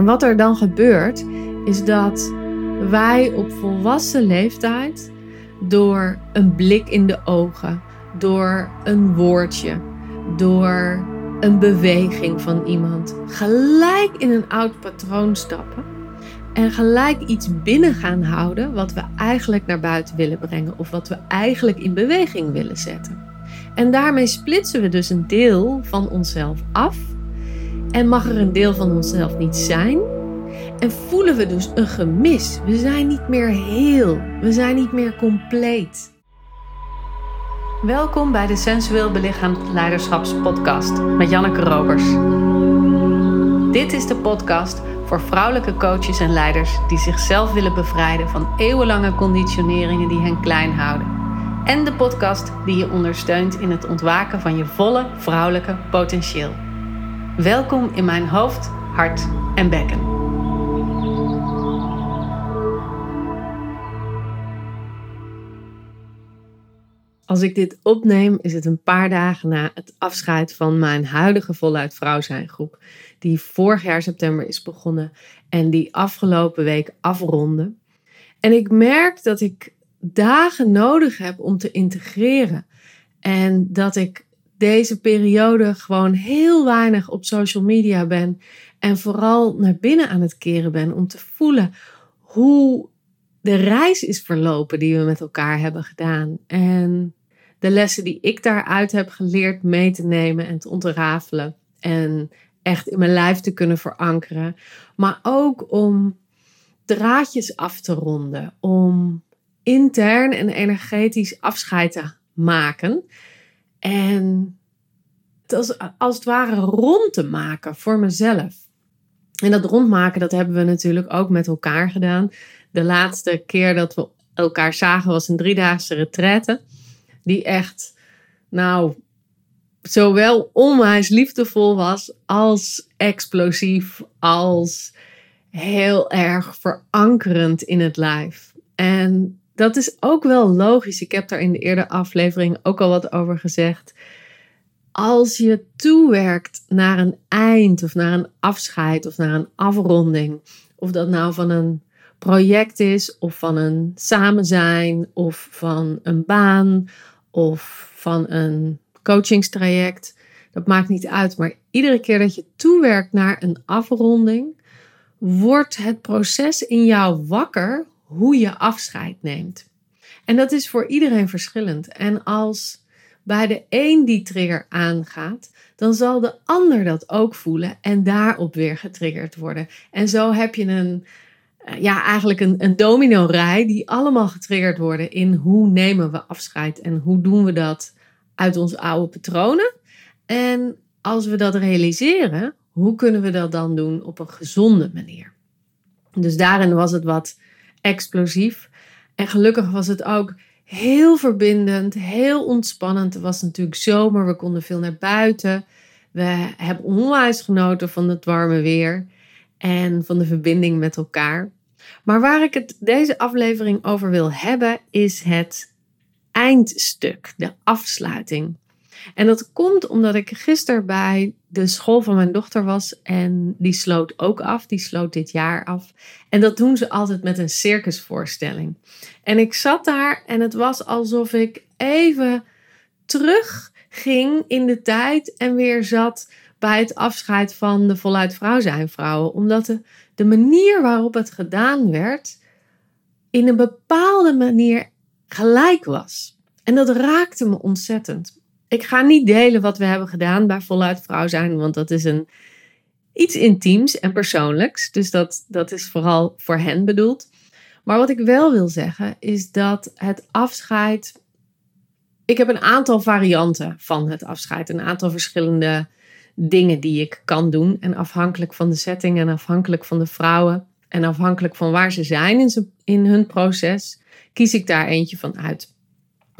En wat er dan gebeurt, is dat wij op volwassen leeftijd door een blik in de ogen, door een woordje, door een beweging van iemand, gelijk in een oud patroon stappen en gelijk iets binnen gaan houden wat we eigenlijk naar buiten willen brengen of wat we eigenlijk in beweging willen zetten. En daarmee splitsen we dus een deel van onszelf af en mag er een deel van onszelf niet zijn. En voelen we dus een gemis. We zijn niet meer heel. We zijn niet meer compleet. Welkom bij de Sensueel Belichaamd Leiderschapspodcast met Janneke Robers. Dit is de podcast voor vrouwelijke coaches en leiders die zichzelf willen bevrijden van eeuwenlange conditioneringen die hen klein houden. En de podcast die je ondersteunt in het ontwaken van je volle vrouwelijke potentieel. Welkom in mijn hoofd, hart en bekken. Als ik dit opneem, is het een paar dagen na het afscheid van mijn huidige voluit vrouw zijn groep, die vorig jaar september is begonnen en die afgelopen week afronde. En ik merk dat ik dagen nodig heb om te integreren en dat ik deze periode gewoon heel weinig op social media ben. En vooral naar binnen aan het keren ben om te voelen hoe de reis is verlopen die we met elkaar hebben gedaan. En de lessen die ik daaruit heb geleerd mee te nemen en te ontrafelen. En echt in mijn lijf te kunnen verankeren. Maar ook om draadjes af te ronden. Om intern en energetisch afscheid te maken. En het als, als het ware rond te maken voor mezelf. En dat rondmaken, dat hebben we natuurlijk ook met elkaar gedaan. De laatste keer dat we elkaar zagen was een driedaagse retraite. Die echt, nou, zowel onwijs liefdevol was als explosief, als heel erg verankerend in het lijf. En dat is ook wel logisch. Ik heb daar in de eerdere aflevering ook al wat over gezegd. Als je toewerkt naar een eind of naar een afscheid of naar een afronding, of dat nou van een project is of van een samen zijn of van een baan of van een coachingstraject, dat maakt niet uit. Maar iedere keer dat je toewerkt naar een afronding, wordt het proces in jou wakker hoe je afscheid neemt. En dat is voor iedereen verschillend. En als bij de een die trigger aangaat, dan zal de ander dat ook voelen en daarop weer getriggerd worden. En zo heb je een, eh, ja, eigenlijk een, een domino-rij die allemaal getriggerd worden in hoe nemen we afscheid en hoe doen we dat uit onze oude patronen. En als we dat realiseren, hoe kunnen we dat dan doen op een gezonde manier? Dus daarin was het wat explosief. En gelukkig was het ook heel verbindend, heel ontspannend. Het was natuurlijk zomer, we konden veel naar buiten. We hebben onwijs genoten van het warme weer en van de verbinding met elkaar. Maar waar ik het deze aflevering over wil hebben, is het eindstuk, de afsluiting. En dat komt omdat ik gisteren bij de school van mijn dochter was en die sloot ook af. Die sloot dit jaar af. En dat doen ze altijd met een circusvoorstelling. En ik zat daar en het was alsof ik even terug ging in de tijd en weer zat bij het afscheid van de voluit vrouw zijn vrouwen. Omdat de, de manier waarop het gedaan werd in een bepaalde manier gelijk was. En dat raakte me ontzettend. Ik ga niet delen wat we hebben gedaan bij voluit vrouw zijn, want dat is een, iets intiems en persoonlijks. Dus dat, dat is vooral voor hen bedoeld. Maar wat ik wel wil zeggen is dat het afscheid. Ik heb een aantal varianten van het afscheid, een aantal verschillende dingen die ik kan doen. En afhankelijk van de setting en afhankelijk van de vrouwen en afhankelijk van waar ze zijn in, in hun proces, kies ik daar eentje van uit.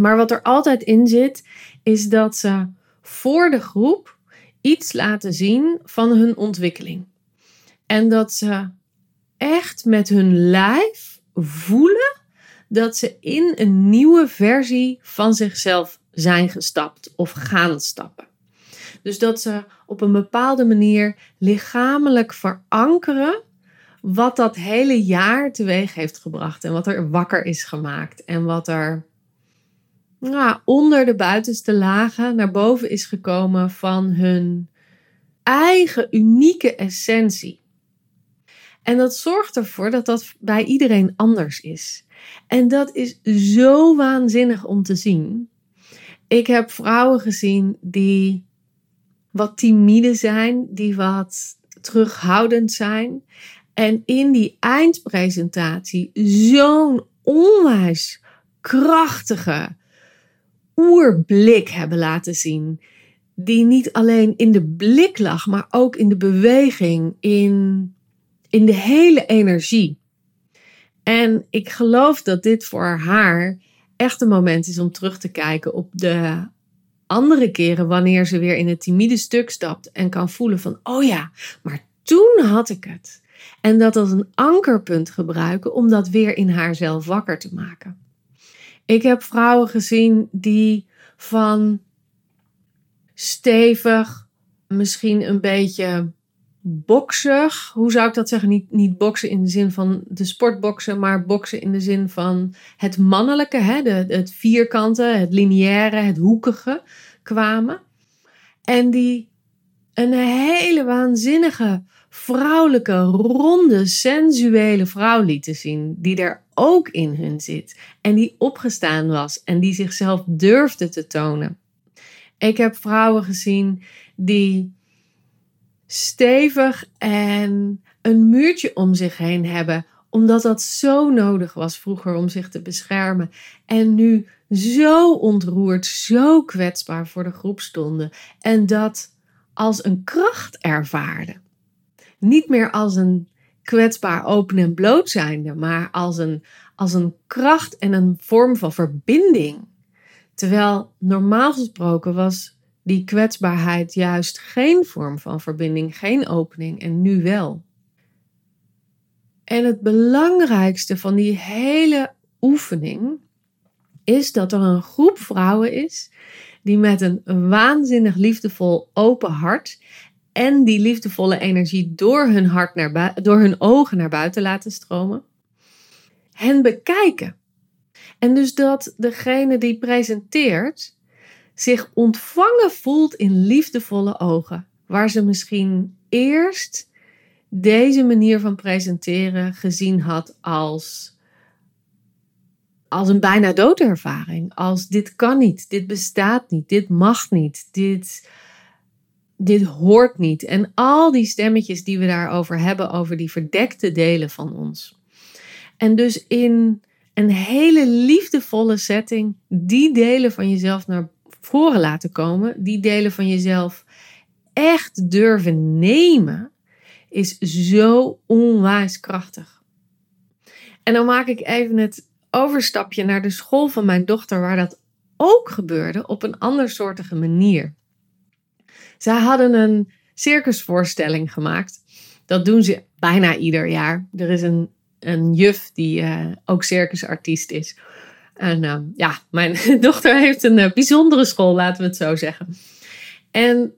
Maar wat er altijd in zit, is dat ze voor de groep iets laten zien van hun ontwikkeling. En dat ze echt met hun lijf voelen dat ze in een nieuwe versie van zichzelf zijn gestapt of gaan stappen. Dus dat ze op een bepaalde manier lichamelijk verankeren wat dat hele jaar teweeg heeft gebracht en wat er wakker is gemaakt en wat er nou, onder de buitenste lagen naar boven is gekomen van hun eigen unieke essentie. En dat zorgt ervoor dat dat bij iedereen anders is. En dat is zo waanzinnig om te zien. Ik heb vrouwen gezien die wat timide zijn, die wat terughoudend zijn. En in die eindpresentatie zo'n onwijs krachtige oerblik hebben laten zien. Die niet alleen in de blik lag, maar ook in de beweging, in, in de hele energie. En ik geloof dat dit voor haar echt een moment is om terug te kijken op de andere keren wanneer ze weer in het timide stuk stapt en kan voelen van, oh ja, maar toen had ik het. En dat als een ankerpunt gebruiken om dat weer in haarzelf wakker te maken. Ik heb vrouwen gezien die van stevig, misschien een beetje boksig. Hoe zou ik dat zeggen? Niet, niet boksen in de zin van de sportboksen, maar boksen in de zin van het mannelijke, hè? Het vierkante, het lineaire, het hoekige kwamen. En die een hele waanzinnige vrouwelijke, ronde, sensuele vrouw lieten zien, die er ook in hun zit en die opgestaan was en die zichzelf durfde te tonen. Ik heb vrouwen gezien die stevig en een muurtje om zich heen hebben, omdat dat zo nodig was vroeger om zich te beschermen. En nu zo ontroerd, zo kwetsbaar voor de groep stonden en dat als een kracht ervaarden niet meer als een kwetsbaar open en bloot zijnde, maar als een, als een kracht en een vorm van verbinding. Terwijl normaal gesproken was die kwetsbaarheid juist geen vorm van verbinding, geen opening en nu wel. En het belangrijkste van die hele oefening is dat er een groep vrouwen is die met een waanzinnig liefdevol open hart en die liefdevolle energie door hun, hart naar door hun ogen naar buiten laten stromen, hen bekijken. En dus dat degene die presenteert zich ontvangen voelt in liefdevolle ogen, waar ze misschien eerst deze manier van presenteren gezien had als, als een bijna doodervaring. Als dit kan niet, dit bestaat niet, dit mag niet, dit dit hoort niet. En al die stemmetjes die we daarover hebben, over die verdekte delen van ons. En dus in een hele liefdevolle setting die delen van jezelf naar voren laten komen, die delen van jezelf echt durven nemen, is zo onwijs krachtig. En dan maak ik even het overstapje naar de school van mijn dochter, waar dat ook gebeurde op een andersoortige manier. Zij hadden een circusvoorstelling gemaakt. Dat doen ze bijna ieder jaar. Er is een, een juf die uh, ook circusartiest is. En uh, ja, mijn dochter heeft een uh, bijzondere school, laten we het zo zeggen. En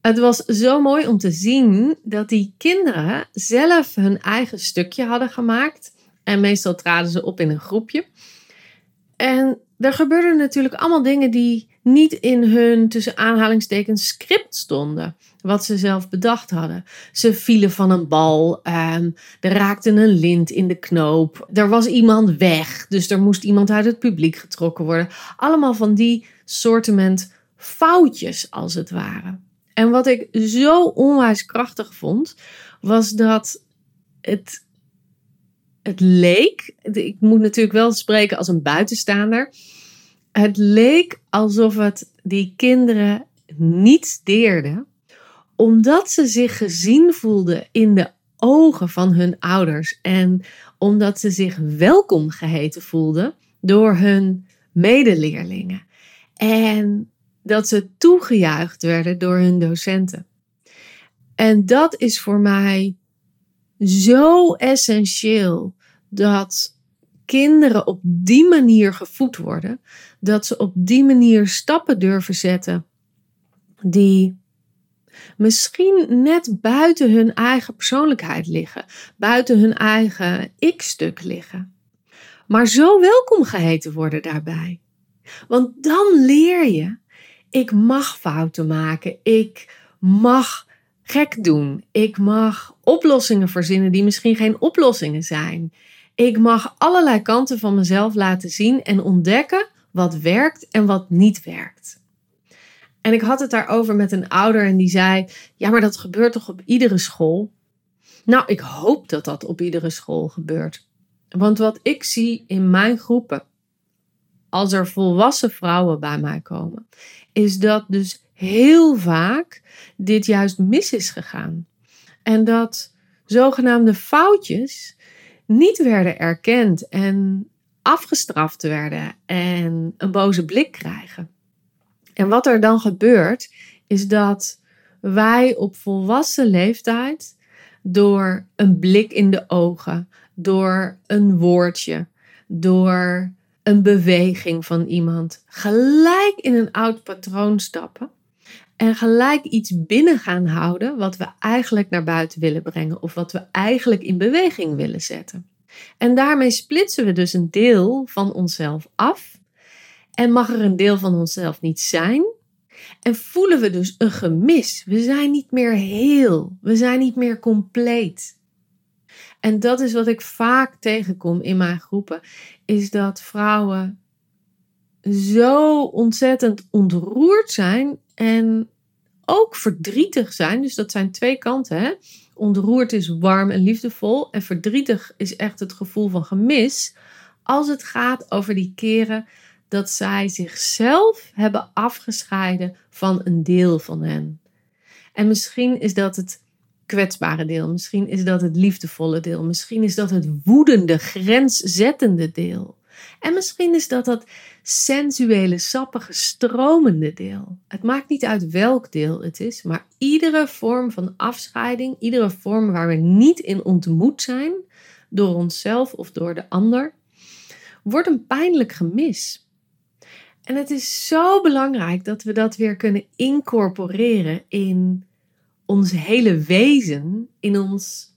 het was zo mooi om te zien dat die kinderen zelf hun eigen stukje hadden gemaakt. En meestal traden ze op in een groepje. En er gebeurden natuurlijk allemaal dingen die niet in hun tussen aanhalingstekens script stonden. Wat ze zelf bedacht hadden. Ze vielen van een bal. Um, er raakte een lint in de knoop. Er was iemand weg. Dus er moest iemand uit het publiek getrokken worden. Allemaal van die soortement foutjes als het ware. En wat ik zo onwijs krachtig vond, was dat het, het leek. Ik moet natuurlijk wel spreken als een buitenstaander het leek alsof het die kinderen niet deerde, omdat ze zich gezien voelden in de ogen van hun ouders en omdat ze zich welkom geheten voelden door hun medeleerlingen. En dat ze toegejuicht werden door hun docenten. En dat is voor mij zo essentieel dat kinderen op die manier gevoed worden, dat ze op die manier stappen durven zetten die misschien net buiten hun eigen persoonlijkheid liggen, buiten hun eigen ik-stuk liggen. Maar zo welkom geheten worden daarbij. Want dan leer je, ik mag fouten maken, ik mag gek doen, ik mag oplossingen verzinnen die misschien geen oplossingen zijn. Ik mag allerlei kanten van mezelf laten zien en ontdekken wat werkt en wat niet werkt. En ik had het daarover met een ouder en die zei: Ja, maar dat gebeurt toch op iedere school? Nou, ik hoop dat dat op iedere school gebeurt. Want wat ik zie in mijn groepen, als er volwassen vrouwen bij mij komen, is dat dus heel vaak dit juist mis is gegaan. En dat zogenaamde foutjes niet werden erkend en afgestraft werden en een boze blik krijgen. En wat er dan gebeurt, is dat wij op volwassen leeftijd door een blik in de ogen, door een woordje, door een beweging van iemand, gelijk in een oud patroon stappen en gelijk iets binnen gaan houden wat we eigenlijk naar buiten willen brengen of wat we eigenlijk in beweging willen zetten. En daarmee splitsen we dus een deel van onszelf af en mag er een deel van onszelf niet zijn. En voelen we dus een gemis. We zijn niet meer heel. We zijn niet meer compleet. En dat is wat ik vaak tegenkom in mijn groepen. Is dat vrouwen zo ontzettend ontroerd zijn en ook verdrietig zijn. Dus dat zijn twee kanten. Hè? Ontroerd is warm en liefdevol. En verdrietig is echt het gevoel van gemis. Als het gaat over die keren dat zij zichzelf hebben afgescheiden van een deel van hen. En misschien is dat het kwetsbare deel, misschien is dat het liefdevolle deel, misschien is dat het woedende, grenszettende deel. En misschien is dat dat sensuele, sappige, stromende deel. Het maakt niet uit welk deel het is, maar iedere vorm van afscheiding, iedere vorm waar we niet in ontmoet zijn, door onszelf of door de ander, wordt een pijnlijk gemis. En het is zo belangrijk dat we dat weer kunnen incorporeren in ons hele wezen, in ons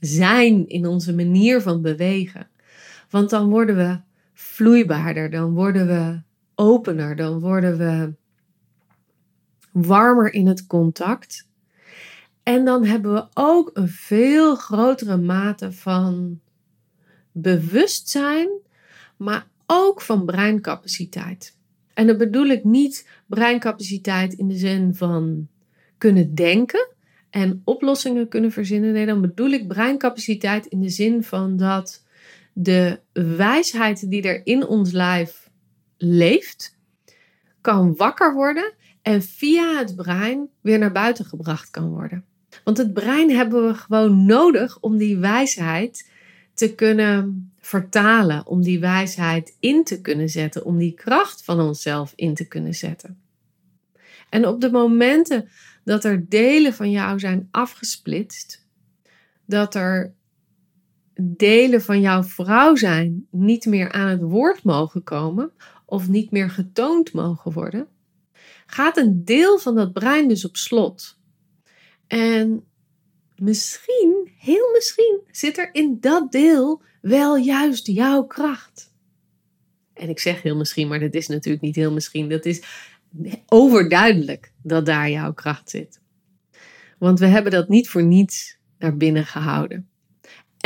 zijn, in onze manier van bewegen. Want dan worden we vloeibaarder, dan worden we opener, dan worden we warmer in het contact. En dan hebben we ook een veel grotere mate van bewustzijn, maar ook van breincapaciteit. En dan bedoel ik niet breincapaciteit in de zin van kunnen denken en oplossingen kunnen verzinnen. Nee, dan bedoel ik breincapaciteit in de zin van dat de wijsheid die er in ons lijf leeft, kan wakker worden en via het brein weer naar buiten gebracht kan worden. Want het brein hebben we gewoon nodig om die wijsheid te kunnen vertalen, om die wijsheid in te kunnen zetten, om die kracht van onszelf in te kunnen zetten. En op de momenten dat er delen van jou zijn afgesplitst, dat er delen van jouw vrouw zijn niet meer aan het woord mogen komen of niet meer getoond mogen worden, gaat een deel van dat brein dus op slot. En misschien, heel misschien, zit er in dat deel wel juist jouw kracht. En ik zeg heel misschien, maar dat is natuurlijk niet heel misschien. Dat is overduidelijk dat daar jouw kracht zit. Want we hebben dat niet voor niets naar binnen gehouden.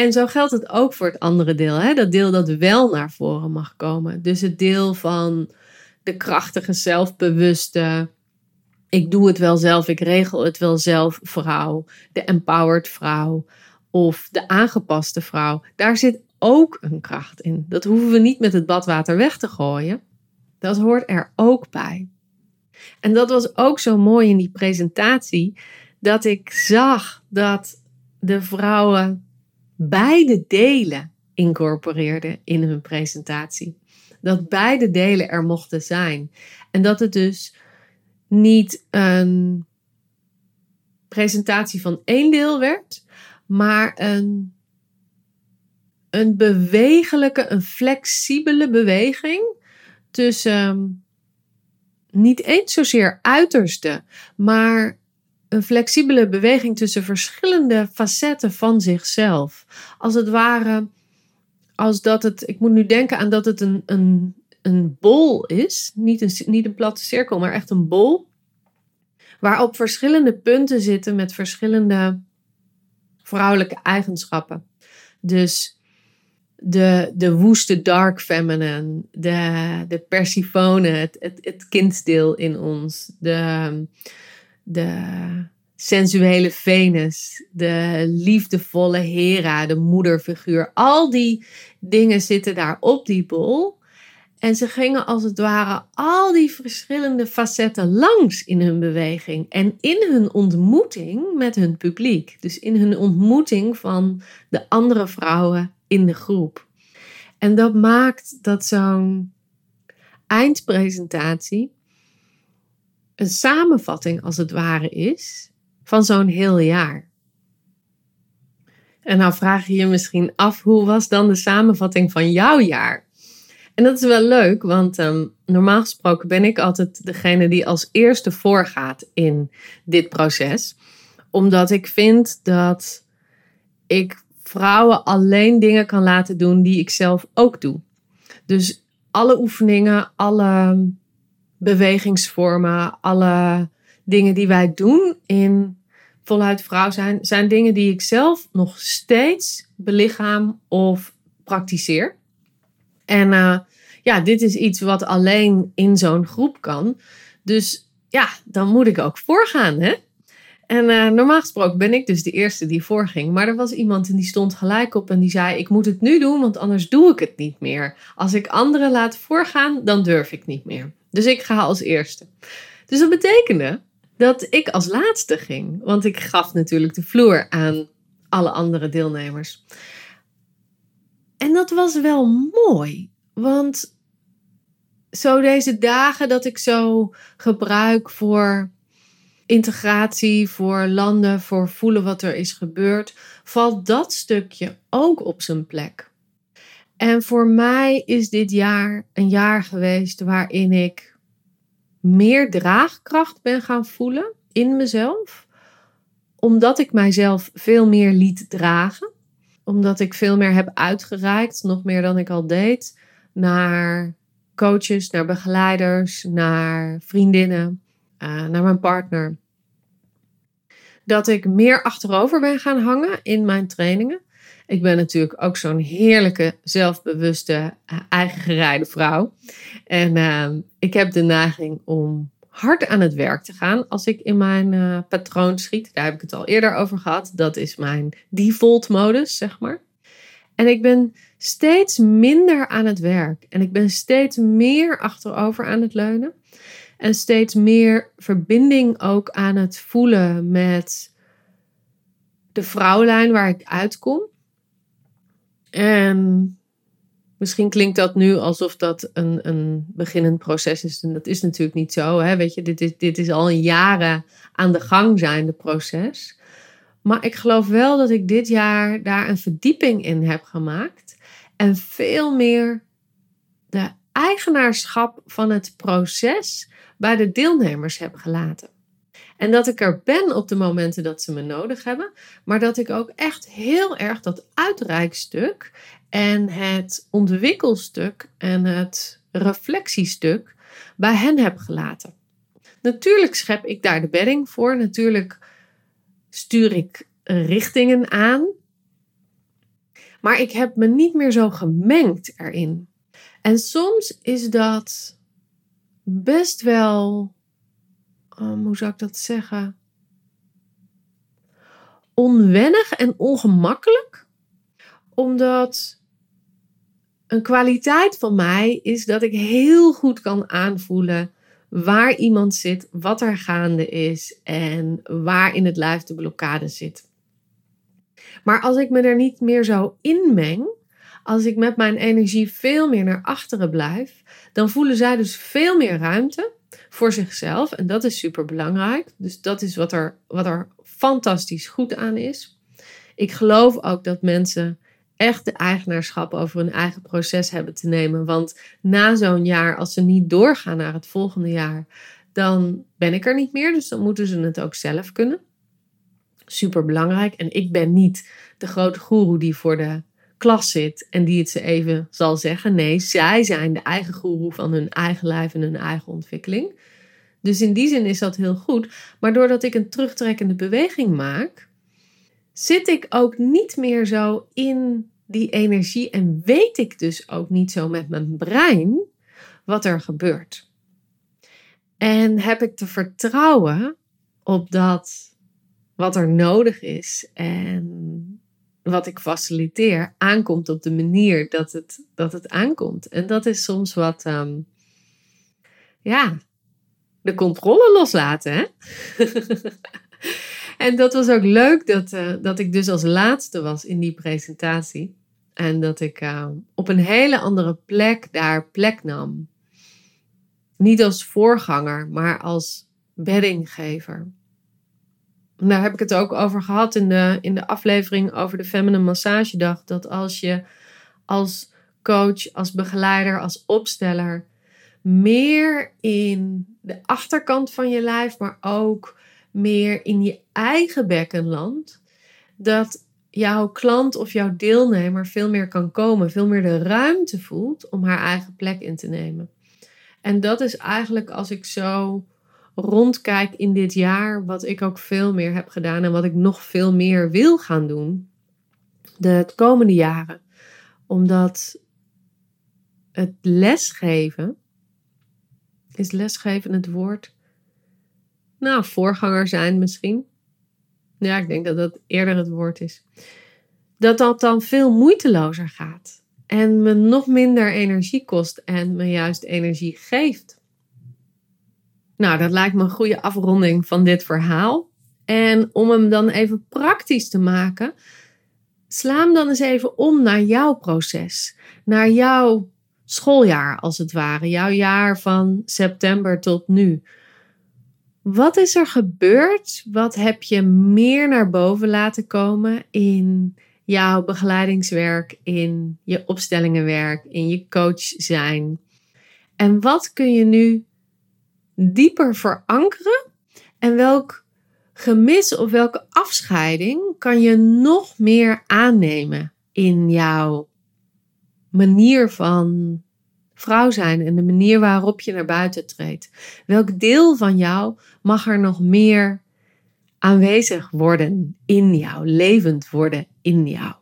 En zo geldt het ook voor het andere deel. Hè? Dat deel dat wel naar voren mag komen. Dus het deel van de krachtige, zelfbewuste, ik doe het wel zelf, ik regel het wel zelf vrouw. De empowered vrouw of de aangepaste vrouw. Daar zit ook een kracht in. Dat hoeven we niet met het badwater weg te gooien. Dat hoort er ook bij. En dat was ook zo mooi in die presentatie, dat ik zag dat de vrouwen beide delen incorporeerden in hun presentatie. Dat beide delen er mochten zijn. En dat het dus niet een presentatie van één deel werd, maar een een bewegelijke, een flexibele beweging tussen niet eens zozeer uiterste, maar een flexibele beweging tussen verschillende facetten van zichzelf. Als het ware, als dat het, ik moet nu denken aan dat het een, een, een bol is, niet een, niet een platte cirkel, maar echt een bol, waarop verschillende punten zitten met verschillende vrouwelijke eigenschappen. Dus de, de woeste dark feminine, de, de Persifone, het, het, het in ons, de, de sensuele Venus, de liefdevolle Hera, de moederfiguur. Al die dingen zitten daar op die bol. En ze gingen als het ware al die verschillende facetten langs in hun beweging en in hun ontmoeting met hun publiek. Dus in hun ontmoeting van de andere vrouwen in de groep. En dat maakt dat zo'n eindpresentatie een samenvatting als het ware is van zo'n heel jaar. En nou vraag je je misschien af, hoe was dan de samenvatting van jouw jaar? En dat is wel leuk, want um, normaal gesproken ben ik altijd degene die als eerste voorgaat in dit proces. Omdat ik vind dat ik vrouwen alleen dingen kan laten doen die ik zelf ook doe. Dus alle oefeningen, alle bewegingsvormen, alle dingen die wij doen in voluit vrouw zijn, zijn dingen die ik zelf nog steeds belichaam of praktiseer. En uh, ja, dit is iets wat alleen in zo'n groep kan. Dus ja, dan moet ik ook voorgaan, hè? En uh, normaal gesproken ben ik dus de eerste die voorging. Maar er was iemand en die stond gelijk op en die zei: Ik moet het nu doen, want anders doe ik het niet meer. Als ik anderen laat voorgaan, dan durf ik niet meer. Dus ik ga als eerste. Dus dat betekende dat ik als laatste ging. Want ik gaf natuurlijk de vloer aan alle andere deelnemers. En dat was wel mooi. Want zo deze dagen dat ik zo gebruik voor integratie, voor landen, voor voelen wat er is gebeurd, valt dat stukje ook op zijn plek. En voor mij is dit jaar een jaar geweest waarin ik meer draagkracht ben gaan voelen in mezelf, omdat ik mijzelf veel meer liet dragen, omdat ik veel meer heb uitgereikt, nog meer dan ik al deed, naar coaches, naar begeleiders, naar vriendinnen, uh, naar mijn partner. Dat ik meer achterover ben gaan hangen in mijn trainingen. Ik ben natuurlijk ook zo'n heerlijke, zelfbewuste, uh, eigen vrouw. En uh, ik heb de neiging om hard aan het werk te gaan als ik in mijn uh, patroon schiet. Daar heb ik het al eerder over gehad. Dat is mijn default modus, zeg maar. En ik ben steeds minder aan het werk. En ik ben steeds meer achterover aan het leunen. En steeds meer verbinding ook aan het voelen met de vrouwlijn waar ik uitkom. En misschien klinkt dat nu alsof dat een, een beginnend proces is. En dat is natuurlijk niet zo. Hè? Weet je, dit is, dit is al jaren aan de gang zijnde proces. Maar ik geloof wel dat ik dit jaar daar een verdieping in heb gemaakt. En veel meer de eigenaarschap van het proces bij de deelnemers heb gelaten. En dat ik er ben op de momenten dat ze me nodig hebben, maar dat ik ook echt heel erg dat uitreikstuk en het ontwikkelstuk en het reflectiestuk bij hen heb gelaten. Natuurlijk schep ik daar de bedding voor. Natuurlijk stuur ik richtingen aan. Maar ik heb me niet meer zo gemengd erin. En soms is dat best wel, um, hoe zou ik dat zeggen? Onwennig en ongemakkelijk, omdat een kwaliteit van mij is dat ik heel goed kan aanvoelen waar iemand zit, wat er gaande is en waar in het lijf de blokkade zit. Maar als ik me er niet meer zo inmeng, als ik met mijn energie veel meer naar achteren blijf, dan voelen zij dus veel meer ruimte voor zichzelf. En dat is super belangrijk. Dus dat is wat er, wat er fantastisch goed aan is. Ik geloof ook dat mensen echt de eigenaarschap over hun eigen proces hebben te nemen. Want na zo'n jaar, als ze niet doorgaan naar het volgende jaar, dan ben ik er niet meer. Dus dan moeten ze het ook zelf kunnen. Super belangrijk. En ik ben niet de grote goeroe die voor de klas zit en die het ze even zal zeggen. Nee, zij zijn de eigen goeroe van hun eigen lijf en hun eigen ontwikkeling. Dus in die zin is dat heel goed. Maar doordat ik een terugtrekkende beweging maak, zit ik ook niet meer zo in die energie en weet ik dus ook niet zo met mijn brein wat er gebeurt. En heb ik te vertrouwen op dat wat er nodig is en wat ik faciliteer aankomt op de manier dat het, dat het aankomt. En dat is soms wat, ehm, ja, de controle loslaten. Hè? en dat was ook leuk dat, uh, dat ik dus als laatste was in die presentatie. En dat ik uh, op een hele andere plek daar plek nam. Niet als voorganger, maar als beddinggever. Daar heb ik het ook over gehad in de, in de aflevering over de Feminine Massagedag. Dat als je als coach, als begeleider, als opsteller meer in de achterkant van je lijf, maar ook meer in je eigen bekkenland, dat jouw klant of jouw deelnemer veel meer kan komen, veel meer de ruimte voelt om haar eigen plek in te nemen. En dat is eigenlijk als ik zo rondkijk in dit jaar, wat ik ook veel meer heb gedaan en wat ik nog veel meer wil gaan doen de komende jaren. Omdat het lesgeven, is lesgeven het woord? Nou, voorganger zijn misschien. Ja, ik denk dat dat eerder het woord is. Dat dat dan veel moeitelozer gaat. En me nog minder energie kost en me juist energie geeft. Nou, dat lijkt me een goede afronding van dit verhaal. En om hem dan even praktisch te maken, sla hem dan eens even om naar jouw proces. Naar jouw schooljaar, als het ware. Jouw jaar van september tot nu. Wat is er gebeurd? Wat heb je meer naar boven laten komen in jouw begeleidingswerk, in je opstellingenwerk, in je coach zijn? En wat kun je nu dieper verankeren? En welk gemis of welke afscheiding kan je nog meer aannemen in jouw manier van vrouw zijn en de manier waarop je naar buiten treedt? Welk deel van jou mag er nog meer aanwezig worden in jou, levend worden in jou?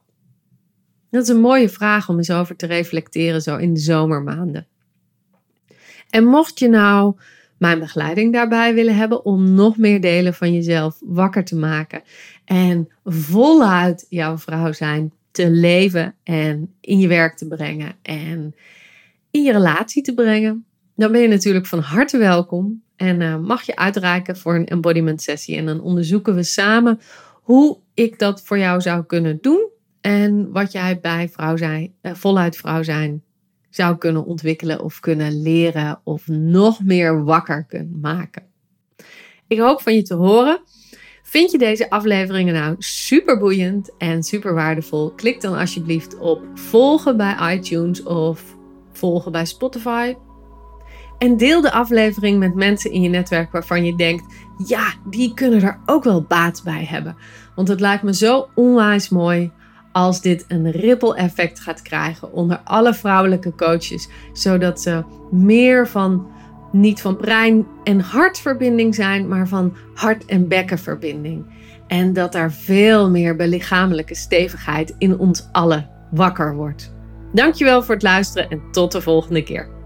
Dat is een mooie vraag om eens over te reflecteren zo in de zomermaanden. En mocht je nou mijn begeleiding daarbij willen hebben om nog meer delen van jezelf wakker te maken en voluit jouw vrouw zijn te leven en in je werk te brengen en in je relatie te brengen, dan ben je natuurlijk van harte welkom en uh, mag je uitreiken voor een embodiment sessie. En dan onderzoeken we samen hoe ik dat voor jou zou kunnen doen en wat jij bij vrouw zijn, uh, voluit vrouw zijn zou kunnen ontwikkelen of kunnen leren of nog meer wakker kunt maken. Ik hoop van je te horen. Vind je deze afleveringen nou super boeiend en super waardevol? Klik dan alsjeblieft op volgen bij iTunes of volgen bij Spotify. En deel de aflevering met mensen in je netwerk waarvan je denkt: ja, die kunnen er ook wel baat bij hebben. Want het lijkt me zo onwijs mooi als dit een ripple effect gaat krijgen onder alle vrouwelijke coaches, zodat ze meer van niet van brein en hartverbinding zijn, maar van hart- en bekkenverbinding. En dat daar veel meer belichamelijke stevigheid in ons allen wakker wordt. Dankjewel voor het luisteren en tot de volgende keer.